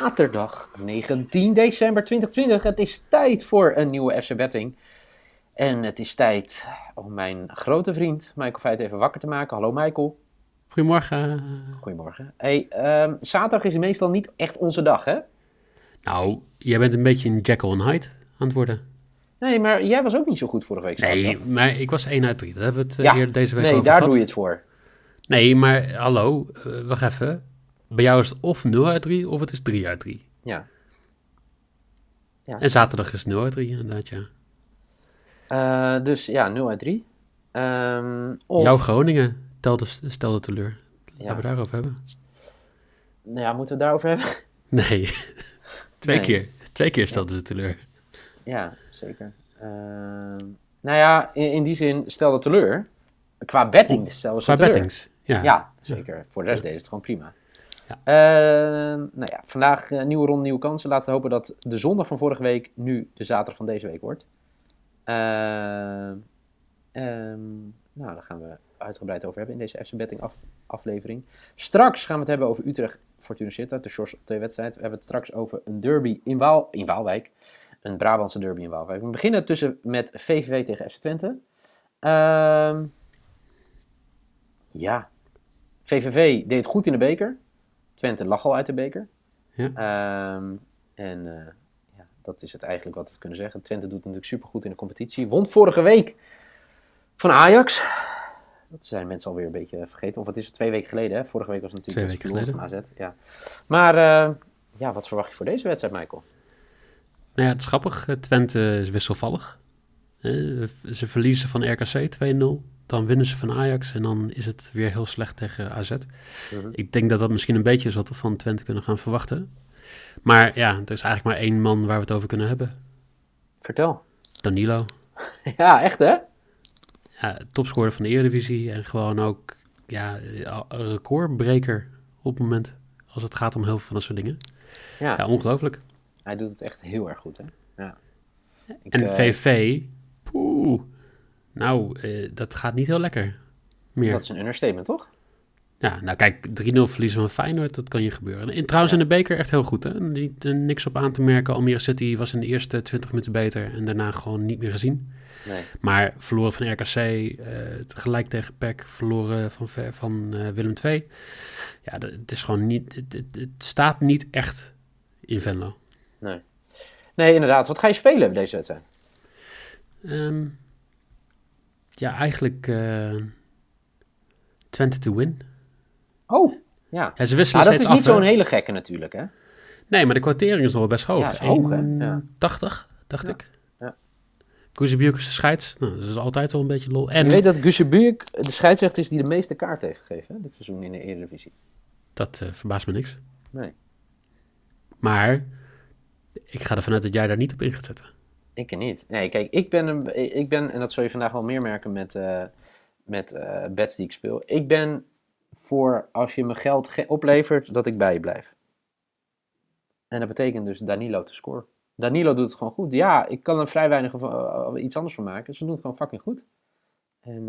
zaterdag 19 december 2020. Het is tijd voor een nieuwe FC Betting. En het is tijd om mijn grote vriend Michael Feit even wakker te maken. Hallo Michael. Goedemorgen. Goedemorgen. Hey, ehm, zaterdag is meestal niet echt onze dag, hè? Nou, jij bent een beetje een Jekyll en Hyde aan het worden. Nee, maar jij was ook niet zo goed vorige week. Nee, maar ik was 1 uit 3. Dat hebben we het eh, Ja, eerder deze week nee, over daar gehad. doe je het voor. Nee, maar hallo, eh, wacht even. Bij jou is het of 0 uit 3 of het is 3 uit 3. Ja. En zaterdag is het 0 uit 3 inderdaad, ja. Eh, dus ja, 0 uit 3. Ehm of, Jouw Groningen telde, stelde teleur. Laten Ja. we daarover hebben. nou ja, moeten we het daarover hebben? Nee, twee Nee. keer. Twee keer stelde ze teleur. Ja, zeker. Ehm, nou ja, in, in die zin stelde teleur. Qua betting stelde ze Qua teleur. bettings. Ja. Ja, zeker. Voor de rest deed het gewoon prima. Ehm, nou ja, vandaag eh, nieuwe ronde, nieuwe kansen. Laten we hopen dat de zondag van vorige week nu de zaterdag van deze week wordt. Ehm, ehm, nou, daar gaan we uitgebreid over hebben in deze FC Betting af- aflevering. Straks gaan we het hebben over Utrecht Fortuna Sittard, de shorts op twee wedstrijden. We hebben het straks over een derby in, Waal, in Waalwijk. Een Brabantse derby in Waalwijk. We beginnen tussen met VVV tegen FC Twente. Ja, VVV deed goed in de beker. Twente lag al uit de beker. Ja. Ehm, en eh, ja, dat is het eigenlijk wat we kunnen zeggen. Twente doet natuurlijk supergoed in de competitie. Won vorige week van Ajax. Dat zijn mensen alweer een beetje vergeten. Of het is het twee weken geleden. Hè? Vorige week was het natuurlijk Twee weken verloren van AZ. Ja. Maar eh, ja, wat verwacht je voor deze wedstrijd, Michael? Nou ja, het is grappig. Eh, Twente is wisselvallig. Ze verliezen van RKC 2-0. Dan winnen ze van Ajax en dan is het weer heel slecht tegen AZ. Mhm. Ik denk dat dat misschien een beetje is wat we van Twente kunnen gaan verwachten. Maar ja, er is eigenlijk maar één man waar we het over kunnen hebben. Vertel. Danilo. Ja, echt hè? Ja, topscorer van de Eredivisie en gewoon ook ja, recordbreker op het moment. Als het gaat om heel veel van dat soort dingen. Ja, Ja, ongelooflijk. hij doet het echt heel erg goed hè. Ja. Ik, En eh, VV, poeh, nou, eh, dat gaat niet heel lekker meer. Dat is een understatement, toch? Ja, nou kijk, 3-0 verliezen van Feyenoord, dat kan je gebeuren. En trouwens Ja. in de beker echt heel goed, hè? Niet, eh, niks op aan te merken. Almere City was in de eerste 20 minuten beter en daarna gewoon niet meer gezien. Nee. Maar verloren van RKC, eh, gelijk tegen PEC, verloren van, van Willem II. Ja, dat- het is gewoon niet, het, het, het staat niet echt in Venlo. Nee. Nee, inderdaad. Wat ga je spelen deze wedstrijd? Ehm, ja, eigenlijk eh, Twente to win. Oh, ja. Ja, ze wisselen Maar dat is niet zo'n hele gekke natuurlijk, hè? Nee, maar de kwartering is nog wel best hoog. Ja, hoog? Ja. 80, dacht Ja, ik. ja. Is de scheids. Nou, dat is altijd wel een beetje lol. En Je weet dat Gusebuurk de scheidsrechter is die de meeste kaart heeft gegeven, hè, dit seizoen in de Eredivisie. dat eh, verbaast me niks. Nee, Maar ik ga ervan uit dat jij daar niet op in gaat zetten. Ik niet. Nee, kijk, ik ben, een, ik ben en dat zul je vandaag wel meer merken met, eh met eh bets die ik speel. Ik ben voor als je me geld ge- oplevert, dat ik bij je blijf. En dat betekent dus Danilo te scoren. Danilo doet het gewoon goed. Ja, ik kan er vrij weinig van, eh, iets anders van maken. Ze doen het gewoon fucking goed. En,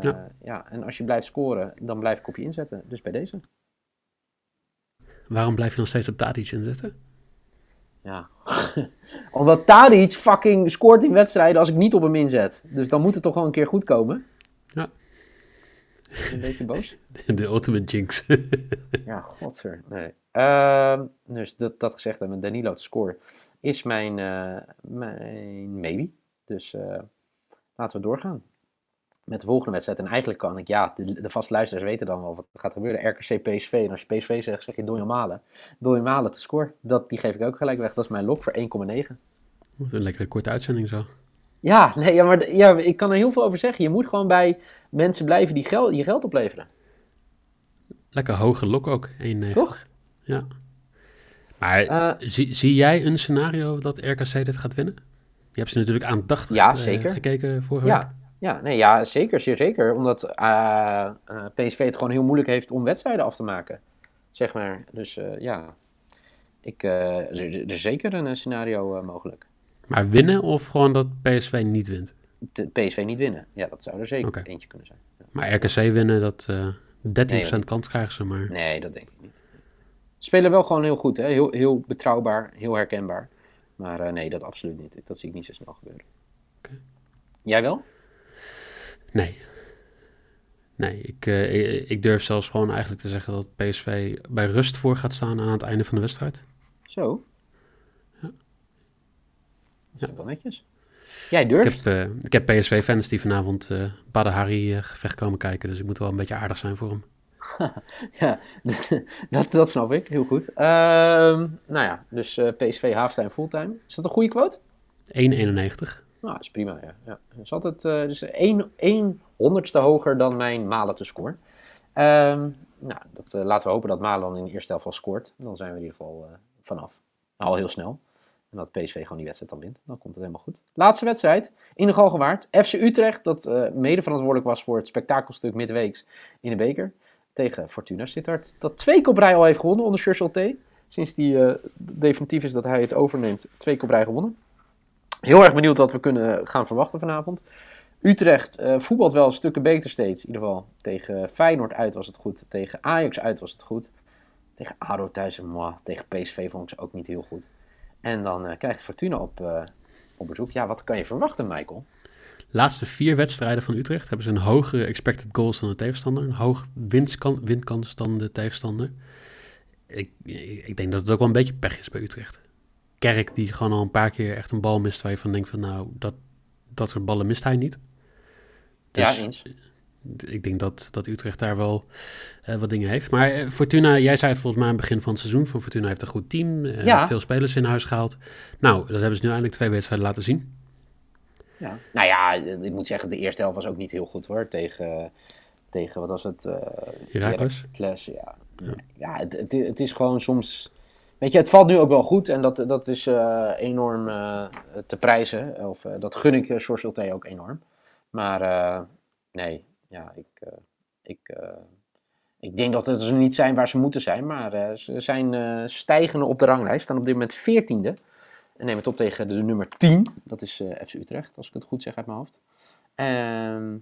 Ja. ja, en als je blijft scoren, dan blijf ik op je inzetten. Dus bij deze. Waarom blijf je nog steeds op Tadic inzetten? Ja. Omdat Tadic fucking scoort in wedstrijden als ik niet op hem inzet. Dus dan moet het toch wel een keer goed komen. Ja. Een beetje boos. De ultimate jinx. Ja, godver. Nee. Ehm, dus dat, dat gezegd hebben, Danilo te scoren is mijn, eh, mijn maybe. Dus eh, laten we doorgaan met de volgende wedstrijd. En eigenlijk kan ik, ja, de, de vaste luisteraars weten dan wel wat gaat gebeuren. RKC PSV. En als je PSV zegt, zeg je Donjan Malen. Donjan Malen te scoren. Dat, die geef ik ook gelijk weg. Dat is mijn lok voor 1,9. Wat een lekkere korte uitzending zo. Ja, nee, ja, maar ja, ik kan er heel veel over zeggen. Je moet gewoon bij mensen blijven die geld, je geld opleveren. Lekker hoge lok ook. 1,9. Toch? Ja. Maar Eh, zie, zie jij een scenario dat RKC dit gaat winnen? Je hebt ze natuurlijk aandachtig Ja, eh, zeker. gekeken vorige week. Ja, nee, ja, zeker, zeer zeker. Omdat eh, eh, PSV het gewoon heel moeilijk heeft om wedstrijden af te maken. Zeg maar. Dus eh, ja, ik, er, is zeker een scenario mogelijk. Maar winnen of gewoon dat PSV niet wint? PSV niet winnen. Ja, dat zou er zeker eentje kunnen zijn. Ja. Maar RKC winnen, dat eh 13% Nee, hoor. kans krijgen ze maar. Nee, dat denk ik niet. Spelen wel gewoon heel goed, hè? Heel, heel betrouwbaar, heel herkenbaar. Maar nee, dat absoluut niet. Dat zie ik niet zo snel gebeuren. Jij wel? Nee. Nee, ik, eh, ik, ik durf zelfs gewoon eigenlijk te zeggen dat PSV bij rust voor gaat staan aan het einde van de wedstrijd. Zo. Ja. Dat is wel netjes. Jij Ik durft. heb, eh, ik heb PSV-fans die vanavond eh Badr Hari eh, gevecht komen kijken, dus ik moet wel een beetje aardig zijn voor hem. Ja, dat, dat snap ik. Heel goed. Ehm, nou ja, dus PSV halftime, fulltime. Is dat een goede quote? 1,91. Nou, dat is prima, ja. ja. Dat is altijd eh, dus één, honderdste hoger dan mijn Malen te score. Ehm, nou, dat, eh, laten we hopen dat Malen in de eerste helft al scoort. Dan zijn we in ieder geval eh, vanaf. Al heel snel. En dat PSV gewoon die wedstrijd dan wint. Dan komt het helemaal goed. Laatste wedstrijd. In de Galgenwaard. FC Utrecht, dat mede verantwoordelijk was voor het spektakelstuk midweeks in de beker. Tegen Fortuna Sittard. Dat twee keer op rij al heeft gewonnen onder Churchill T. Sinds die definitief is dat hij het overneemt. Twee keer gewonnen. Heel erg benieuwd wat we kunnen gaan verwachten vanavond. Utrecht eh, voetbalt wel stukken beter steeds. In ieder geval tegen Feyenoord uit was het goed. Tegen Ajax uit was het goed. Tegen ADO thuis en moi. Tegen PSV vond ik ze ook niet heel goed. En dan eh, krijg je Fortuna op, eh, op bezoek. Ja, wat kan je verwachten, Michael? Laatste vier wedstrijden van Utrecht hebben ze een hogere expected goals dan de tegenstander. Een hoog winstkan, winkans dan de tegenstander. Ik ik denk dat het ook wel een beetje pech is bij Utrecht. Kerk die gewoon al een paar keer echt een bal mist waar je van denkt van nou, dat, dat soort ballen mist hij niet. Dus ja, eens. ik denk dat, dat Utrecht daar wel eh, wat dingen heeft. Maar eh, Fortuna, jij zei het volgens mij aan het begin van het seizoen. Van Fortuna heeft een goed team. eh, Ja. Veel spelers in huis gehaald. Nou, dat hebben ze nu eindelijk twee wedstrijden laten zien. Ja. Nou ja, ik moet zeggen, de eerste helft was ook niet heel goed hoor. Tegen, tegen wat was het? eh. Heracles, ja. Ja, ja het, het, het is gewoon soms... Weet je, het valt nu ook wel goed en dat, dat is eh, enorm eh, te prijzen. Of eh, dat gun ik uh, ook enorm. Maar nee, ja, ik, ik, ik denk dat er niet zijn waar ze moeten zijn. Maar ze zijn stijgende op de ranglijst. Staan op dit moment 14e. En nemen het op tegen de nummer 10. Dat is FC Utrecht, als ik het goed zeg uit mijn hoofd. Ehm,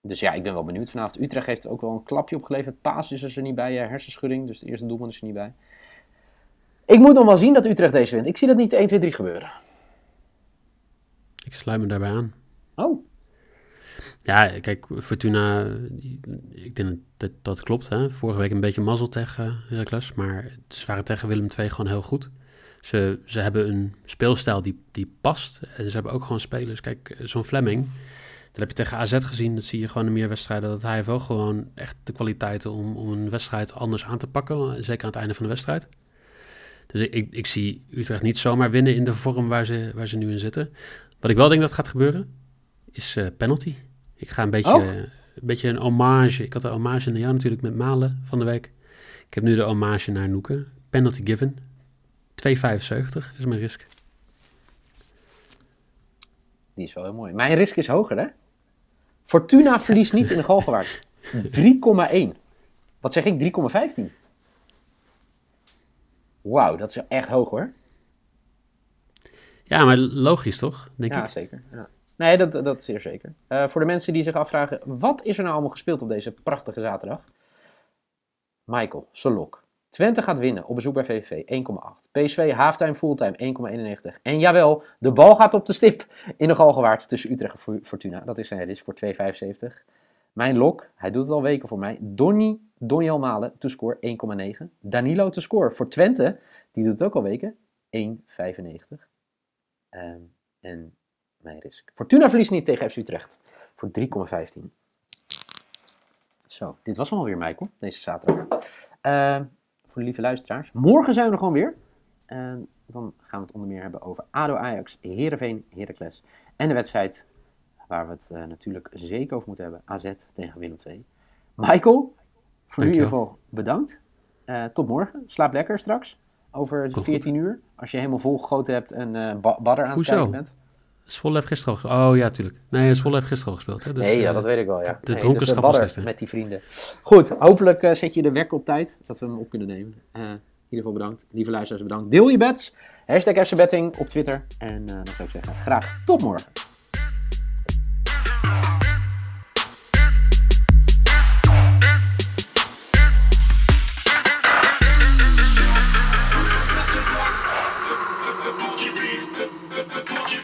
dus ja, ik ben wel benieuwd vanavond. Utrecht heeft ook wel een klapje opgeleverd. Paas is er niet bij, hersenschudding. Dus de eerste doelman is er niet bij. Ik moet nog wel zien dat Utrecht deze wint. Ik zie dat niet 1, 2, 3 gebeuren. Ik sluit me daarbij aan. Oh, Ja, kijk, Fortuna, ik denk dat dat klopt. Hè? Vorige week een beetje mazzel tegen Heracles, maar ze waren tegen Willem II gewoon heel goed. Ze, ze hebben een speelstijl die, die past en ze hebben ook gewoon spelers. Kijk, zo'n Fleming, dat heb je tegen AZ gezien, dat zie je gewoon in meer wedstrijden, dat hij heeft wel gewoon echt de kwaliteiten om, om een wedstrijd anders aan te pakken, zeker aan het einde van de wedstrijd. Dus ik, ik, ik zie Utrecht niet zomaar winnen in de vorm waar ze, waar ze nu in zitten. Wat ik wel denk dat gaat gebeuren, is eh, penalty. Ik ga een beetje, Oh. een beetje een hommage. Ik had een hommage naar jou natuurlijk met Malen van de week. Ik heb nu de hommage naar Noeke. Penalty given. 2,75 is mijn risk. die is wel heel mooi. Mijn risk is hoger, hè? Fortuna verliest niet in de Galgenwaard. 3,1. Wat zeg ik? 3,15. Wauw, dat is echt hoog hoor. Ja, maar logisch toch? Denk ja, ik. zeker. Ja. Nee, dat, dat is zeer zeker. Eh, voor de mensen die zich afvragen, wat is er nou allemaal gespeeld op deze prachtige zaterdag? Michael, Solok. Twente gaat winnen op bezoek bij VVV 1,8. PSV halftime fulltime 1,91. En jawel, de bal gaat op de stip in de Galgenwaard tussen Utrecht en Fortuna. Dat is zijn risk voor 2,75. Mijn lok, hij doet het al weken voor mij. Donny Donjel Malen to score 1,9. Danilo to score voor Twente, die doet het ook al weken 1,95. Ehm, en mijn risk. Fortuna verliest niet tegen FC Utrecht voor 3,15. Zo, dit was hem alweer, Michael, deze zaterdag. Ehm, voor de lieve luisteraars. Morgen zijn we er gewoon weer. En dan gaan we het onder meer hebben over ADO Ajax, Heerenveen, Heracles. En de wedstrijd waar we het eh, natuurlijk zeker over moeten hebben. AZ tegen Willem II. Michael, voor nu in ieder geval bedankt. Eh, tot morgen. Slaap lekker straks. Over goed. 14 uur. Als je helemaal volgegoten hebt en ba- badder aan het kijken bent. Zwolle heeft gisteren al gespeeld. Oh ja, tuurlijk. Nee, Zwolle heeft gisteren al gespeeld. Hè? Dus, nee, ja, dat weet ik wel, ja. de nee, dronken dus, was gisteren. met die vrienden. Goed, hopelijk zet je de wekker op tijd, dat we hem op kunnen nemen. In ieder geval bedankt. Lieve luisteraars, bedankt. Deel je bets. Hashtag FC Betting op Twitter. En eh, dan zou ik zeggen, graag tot morgen.